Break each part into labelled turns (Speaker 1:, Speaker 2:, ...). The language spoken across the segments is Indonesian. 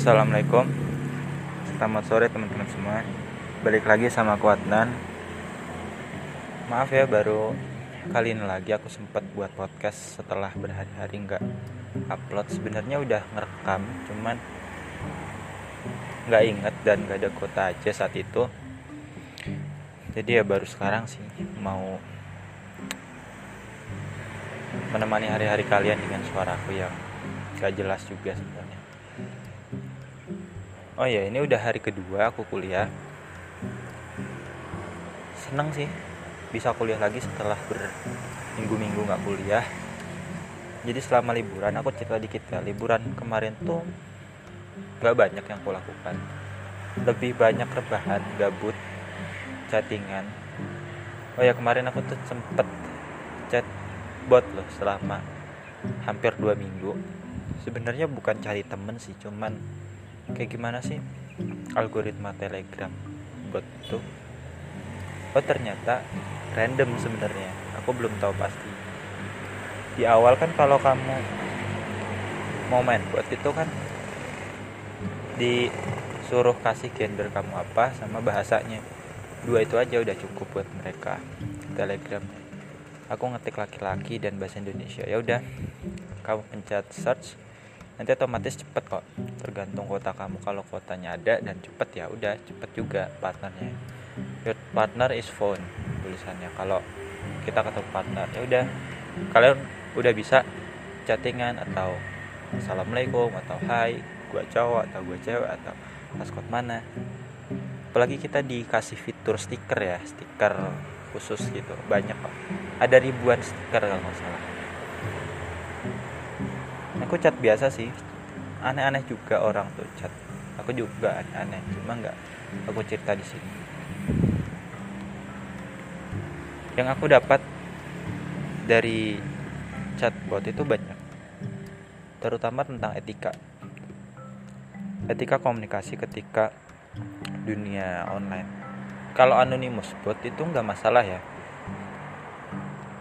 Speaker 1: Assalamualaikum. Selamat sore teman-teman semua. Balik lagi sama aku Adnan. Maaf ya baru kali ini lagi aku sempat buat podcast setelah berhari-hari nggak upload. Sebenarnya udah ngerekam cuman nggak inget dan nggak ada kota aja saat itu. Jadi ya baru sekarang sih mau menemani hari-hari kalian dengan suaraku yang gak jelas juga sebenarnya oh ya ini udah hari kedua aku kuliah. Seneng sih bisa kuliah lagi setelah berminggu-minggu nggak kuliah. Jadi selama liburan aku cerita dikit ya liburan kemarin tuh nggak banyak yang aku lakukan. Lebih banyak rebahan gabut chattingan. Oh ya kemarin aku tuh sempet chat bot loh selama hampir dua minggu. Sebenarnya bukan cari temen sih cuman kayak gimana sih algoritma telegram bot itu oh ternyata random sebenarnya. Aku belum tahu pasti. Di awal kan kalau kamu mau main bot itu kan disuruh kasih gender kamu apa sama bahasanya. Dua itu aja udah cukup buat mereka telegram. Aku ngetik laki-laki dan bahasa Indonesia. Ya udah kamu pencet search nanti otomatis cepet kok. Tergantung kota kamu. Kalau kotanya ada dan cepet ya udah cepet juga partnernya. Your partner is phone tulisannya. Kalau kita ketemu partner ya udah. Kalian udah bisa chattingan atau assalamualaikum atau hai gua cowok atau gua cewek atau maskot mana. Apalagi kita dikasih fitur stiker ya stiker khusus gitu. Banyak kok. Ada ribuan stiker kalau nggak salah aku chat biasa sih. Aneh-aneh juga orang tuh chat. Aku juga aneh-aneh cuma nggak aku cerita di sini. Yang aku dapat dari chatbot itu banyak. Terutama tentang etika. Etika komunikasi ketika dunia online. Kalau anonymous bot itu nggak masalah ya.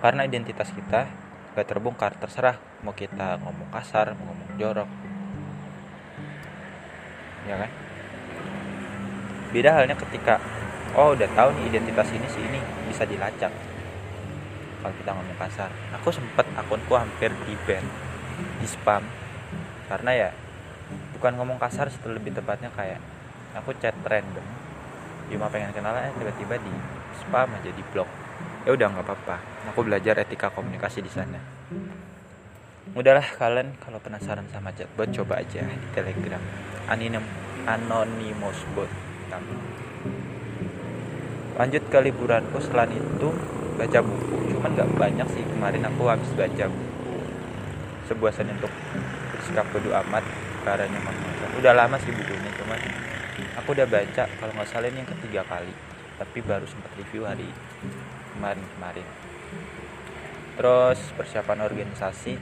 Speaker 1: Karena identitas kita gak terbongkar terserah mau kita ngomong kasar mau ngomong jorok. Ya kan? Beda halnya ketika oh udah tahu nih identitas ini sih ini bisa dilacak. Kalau kita ngomong kasar. Aku sempet akunku hampir di ban di spam. Karena ya bukan ngomong kasar setelah lebih tepatnya kayak aku chat random. Cuma pengen kenalan eh tiba-tiba di spam aja di blok ya udah nggak apa-apa. Aku belajar etika komunikasi di sana udahlah kalian kalau penasaran sama chatbot coba aja di telegram. Aninem, anonymous bot. Lanjut ke liburanku. Selain itu baca buku. Cuman nggak banyak sih. Kemarin aku habis baca buku. Sebuah seni untuk bersikap bodo amat caranya udah lama sih bukunya cuman aku udah baca. Kalau nggak salah ini yang ketiga kali. Tapi baru sempat review hari kemarin-kemarin. Terus persiapan organisasi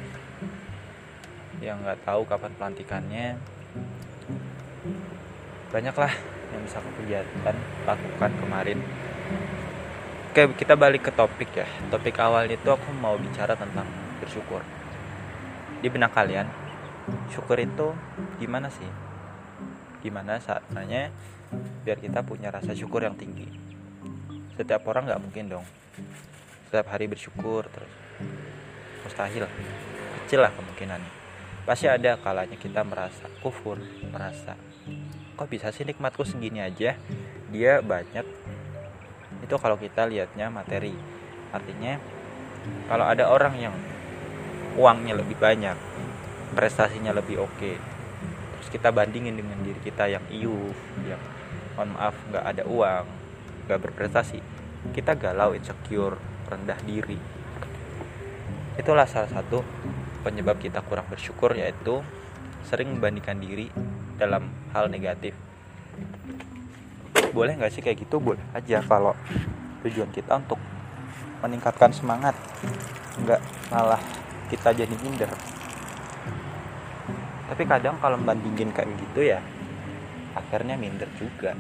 Speaker 1: yang nggak tahu kapan pelantikannya. Banyaklah yang bisa aku kegiatan lakukan kemarin. Oke kita balik ke topik ya. Topik awal itu aku mau bicara tentang bersyukur. Di benak kalian syukur itu gimana sih? Gimana saatnya biar kita punya rasa syukur yang tinggi? Setiap orang nggak mungkin dong. Setiap hari bersyukur terus. Mustahil. Kecil lah kemungkinannya pasti ada kalanya kita merasa kufur merasa kok bisa sih nikmatku segini aja? Dia banyak itu kalau kita lihatnya materi. Artinya kalau ada orang yang uangnya lebih banyak prestasinya lebih oke okay, terus kita bandingin dengan diri kita yang iu yang mohon maaf nggak ada uang nggak berprestasi kita galau insecure rendah diri. Itulah salah satu penyebab kita kurang bersyukur yaitu sering membandingkan diri dalam hal negatif. Boleh nggak sih kayak gitu? Boleh aja kalau tujuan kita untuk meningkatkan semangat nggak malah kita jadi minder. Tapi kadang kalau membandingin kayak gitu ya akhirnya minder juga.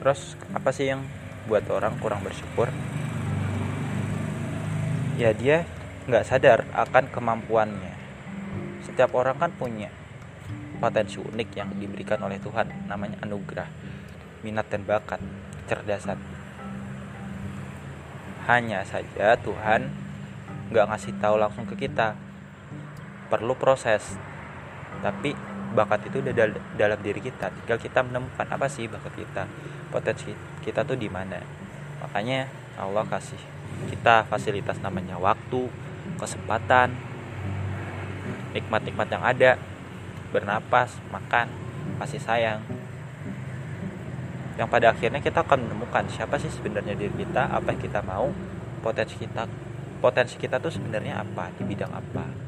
Speaker 1: Terus apa sih yang buat orang kurang bersyukur ya dia nggak sadar akan kemampuannya. Setiap orang kan punya potensi unik yang diberikan oleh Tuhan namanya anugerah minat dan bakat kecerdasan. Hanya saja Tuhan nggak ngasih tahu langsung ke kita. Perlu proses tapi bakat itu udah dal dalam diri kita. Tinggal kita menemukan apa sih bakat kita? Potensi kita tuh di mana? Makanya Allah kasih kita fasilitas namanya waktu kesempatan nikmat-nikmat yang ada bernapas makan kasih sayang. Yang pada akhirnya kita akan menemukan siapa sih sebenarnya diri kita apa yang kita mau potensi kita potensi kita tuh sebenarnya apa di bidang apa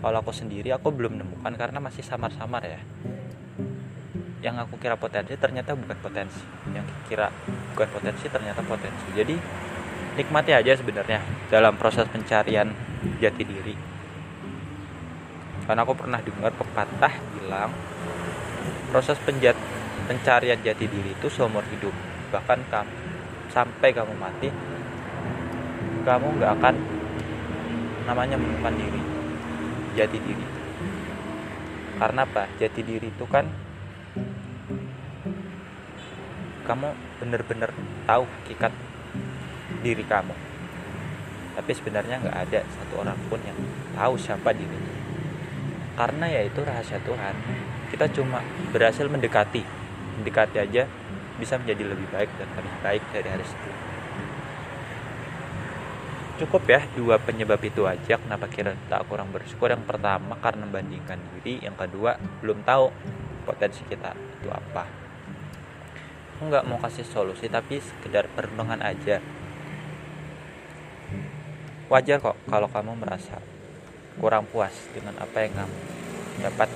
Speaker 1: kalau aku sendiri aku belum menemukan karena masih samar-samar ya. Yang aku kira potensi ternyata bukan potensi. Yang kira bukan potensi ternyata potensi. Jadi nikmati aja sebenarnya dalam proses pencarian jati diri. Karena aku pernah dengar pepatah bilang proses penjat pencarian jati diri itu seumur hidup. Bahkan kamu sampai kamu mati kamu nggak akan namanya menemukan diri jati diri. Karena apa? Jati diri itu kan kamu benar-benar tahu hakikat diri kamu. Tapi sebenarnya nggak ada satu orang pun yang tahu siapa dirinya. Karena ya itu rahasia Tuhan kita cuma berhasil mendekati mendekati aja bisa menjadi lebih baik dan lebih baik dari hari sebelumnya cukup ya dua penyebab itu aja kenapa kira tak kurang bersyukur. Yang pertama karena membandingkan diri. Yang kedua belum tahu potensi kita itu apa. Aku nggak mau kasih solusi tapi sekedar perenungan aja. Wajar kok kalau kamu merasa kurang puas dengan apa yang kamu dapat.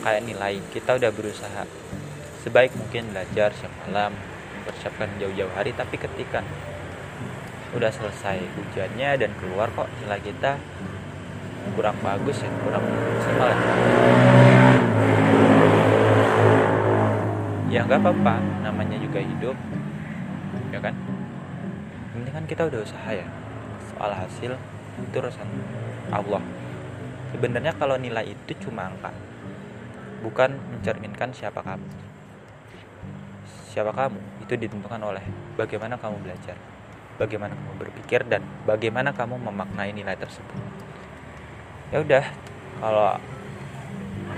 Speaker 1: Kayak nilai kita udah berusaha. Sebaik mungkin belajar siang malam mempersiapkan jauh-jauh hari tapi ketika udah selesai hujannya dan keluar kok. Nilai kita kurang bagus ya kurang maksimal ya. Ya nggak apa-apa. Namanya juga hidup ya kan? Ini kan kita udah usaha ya. Soal hasil itu urusan Allah. Sebenarnya kalau nilai itu cuma angka. Bukan mencerminkan siapa kamu. Siapa kamu? Itu ditentukan oleh bagaimana kamu belajar, bagaimana kamu berpikir dan bagaimana kamu memaknai nilai tersebut. Ya udah, kalau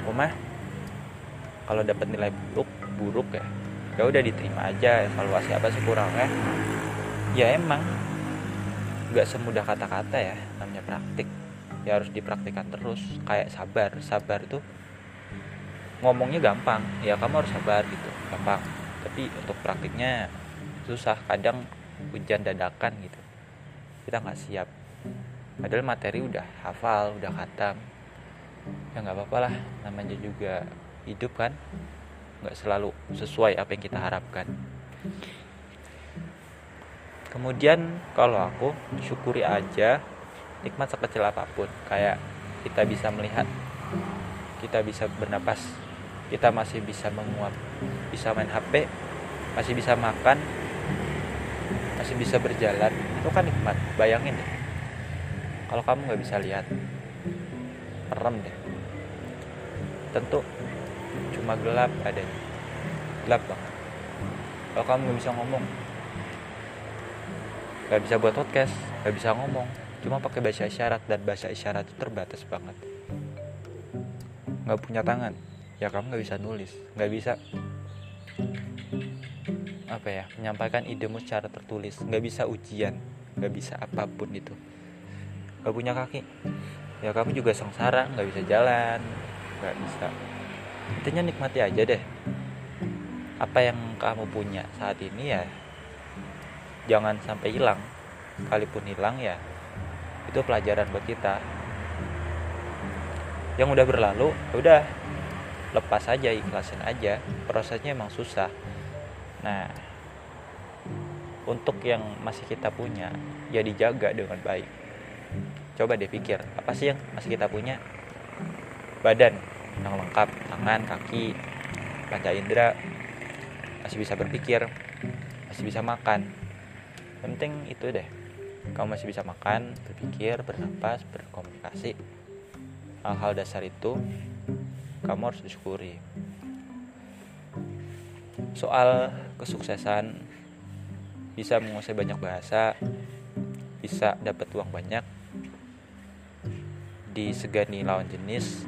Speaker 1: aku mah kalau dapat nilai buruk, buruk ya. Ya udah diterima aja, evaluasi apa sih kurangnya. Ya emang nggak semudah kata-kata ya, namanya praktik. Ya harus dipraktikkan terus, kayak sabar. Sabar tuh ngomongnya gampang ya kamu harus sabar gitu gampang tapi untuk praktiknya susah kadang hujan dadakan gitu. Kita nggak siap. Padahal materi udah hafal udah khatam. Ya nggak apa-apa lah namanya juga hidup kan. Nggak selalu sesuai apa yang kita harapkan. Kemudian kalau aku syukuri aja nikmat sekecil apa pun. Kayak kita bisa melihat kita bisa bernapas kita masih bisa menguap bisa main HP masih bisa makan masih bisa berjalan itu kan nikmat. Bayangin deh. Kalau kamu nggak bisa lihat merem deh. Tentu cuma gelap ada. Gelap banget. Kalau kamu nggak bisa ngomong nggak bisa buat podcast nggak bisa ngomong cuma pakai bahasa isyarat dan bahasa isyarat itu terbatas banget. Nggak punya tangan ya kamu nggak bisa nulis nggak bisa apa ya menyampaikan idemu secara tertulis. Nggak bisa ujian nggak bisa apa pun itu nggak punya kaki. Ya kamu juga sengsara nggak bisa jalan nggak bisa. Intinya nikmati aja deh. Apa yang kamu punya saat ini ya jangan sampai hilang. Kalaupun hilang ya itu pelajaran buat kita. Yang udah berlalu ya udah lepas aja ikhlasin aja. Prosesnya emang susah nah untuk yang masih kita punya ya dijaga dengan baik. Coba deh pikir apa sih yang masih kita punya? Badan yang lengkap tangan kaki panca indera masih bisa berpikir masih bisa makan. Penting itu deh kamu masih bisa makan berpikir bernapas berkomunikasi. Hal-hal dasar itu kamu harus disyukuri soal kesuksesan. Bisa menguasai banyak bahasa bisa dapat uang banyak. Disegani lawan jenis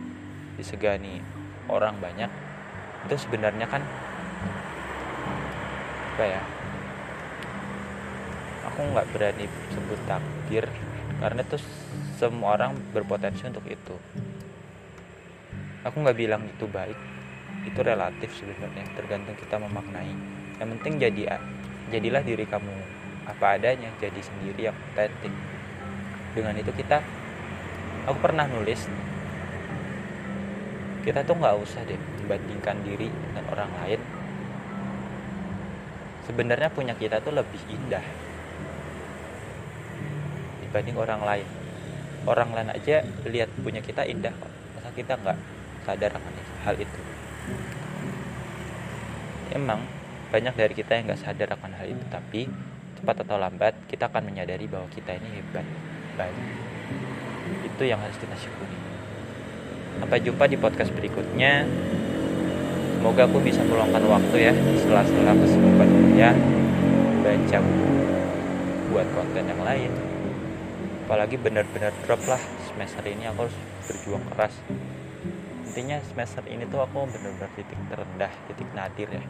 Speaker 1: disegani orang banyak itu sebenarnya kan apa ya aku nggak berani sebut takdir karena itu semua orang berpotensi untuk itu. Aku nggak bilang itu baik itu relatif sebenarnya tergantung kita memaknai. Yang penting jadi jadilah diri kamu apa adanya jadi sendiri yang otentik. Dengan itu kita aku pernah nulis kita tuh nggak usah deh membandingkan diri dengan orang lain. Sebenarnya punya kita tuh lebih indah dibanding orang lain. Orang lain aja lihat punya kita indah kok. Masa kita nggak sadar akan hal itu emang banyak dari kita yang nggak sadar akan hal itu tapi cepat atau lambat kita akan menyadari bahwa kita ini hebat baik. Itu yang harus kita syukuri. Sampai jumpa di podcast berikutnya. Semoga aku bisa meluangkan waktu ya setelah-setelah kesibukan kuliah baca buat konten yang lain. Apalagi benar-benar drop lah semester ini aku harus berjuang keras intinya semester ini tuh aku benar-benar titik terendah titik nadir ya.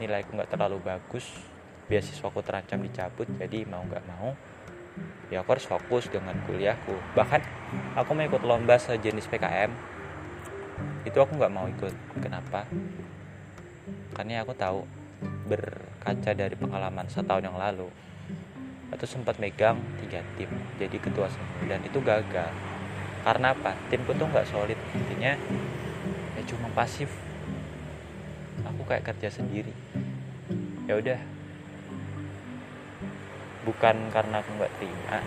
Speaker 1: Nilaiku nggak terlalu bagus beasiswa aku terancam dicabut jadi mau nggak mau ya aku harus fokus dengan kuliahku. Bahkan aku mau ikut lomba sejenis PKM itu aku nggak mau ikut. Kenapa? Karena aku tahu berkaca dari pengalaman setahun yang lalu itu sempat megang tiga tim jadi ketua dan itu gagal. Karena apa? Timku tuh nggak solid intinya ya cuma pasif. Aku kayak kerja sendiri. Ya udah. Bukan karena aku nggak terima.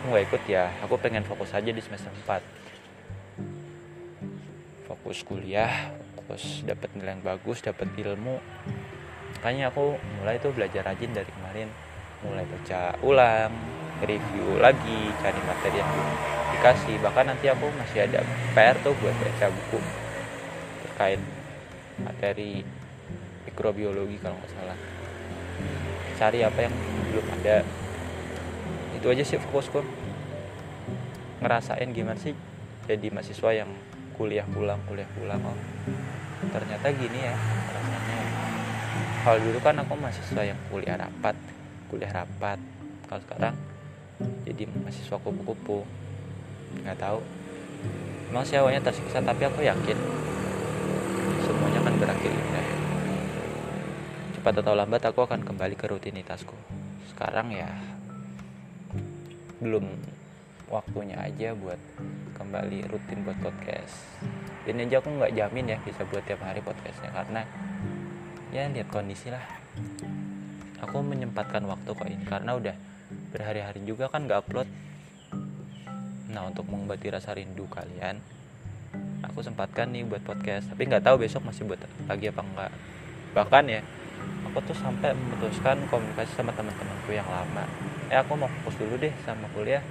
Speaker 1: Aku nggak ikut ya. Aku pengen fokus aja di semester 4 fokus kuliah fokus dapat nilai yang bagus dapat ilmu. Makanya aku mulai tuh belajar rajin dari kemarin. Mulai baca ulang review lagi cari materi yang dikasih bahkan nanti aku masih ada PR tuh buat baca buku terkait materi mikrobiologi kalau nggak salah. Cari apa yang belum ada. Itu aja sih fokusku. Ngerasain gimana sih jadi mahasiswa yang kuliah pulang kuliah pulang. Oh ternyata gini ya rasanya. Kalau dulu kan aku mahasiswa yang kuliah rapat kuliah rapat. Kalau sekarang jadi mahasiswa kupu-kupu nggak tahu. Emang sih awalnya tersiksa tapi aku yakin semuanya akan berakhir indah. Cepat atau lambat aku akan kembali ke rutinitasku. Sekarang ya belum waktunya aja buat kembali rutin buat podcast. Ini aja aku nggak jamin ya bisa buat tiap hari podcastnya karena ya lihat kondisi lah. Aku menyempatkan waktu kok ini karena udah berhari-hari juga kan nggak upload nah untuk mengobati rasa rindu kalian aku sempatkan nih buat podcast. Tapi nggak tahu besok masih buat lagi apa enggak bahkan ya aku tuh sampai memutuskan komunikasi sama teman-temanku yang lama. Eh aku mau fokus dulu deh sama kuliah.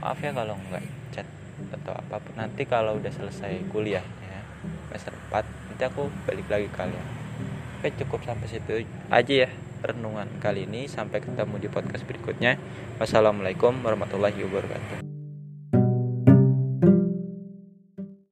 Speaker 1: Maaf ya kalau nggak chat atau apa pun. Nanti kalau udah selesai kuliahnya semester 4 nanti aku balik lagi kalian. Oke cukup sampai situ aja ya renungan kali ini. Sampai ketemu di podcast berikutnya. Wassalamualaikum warahmatullahi wabarakatuh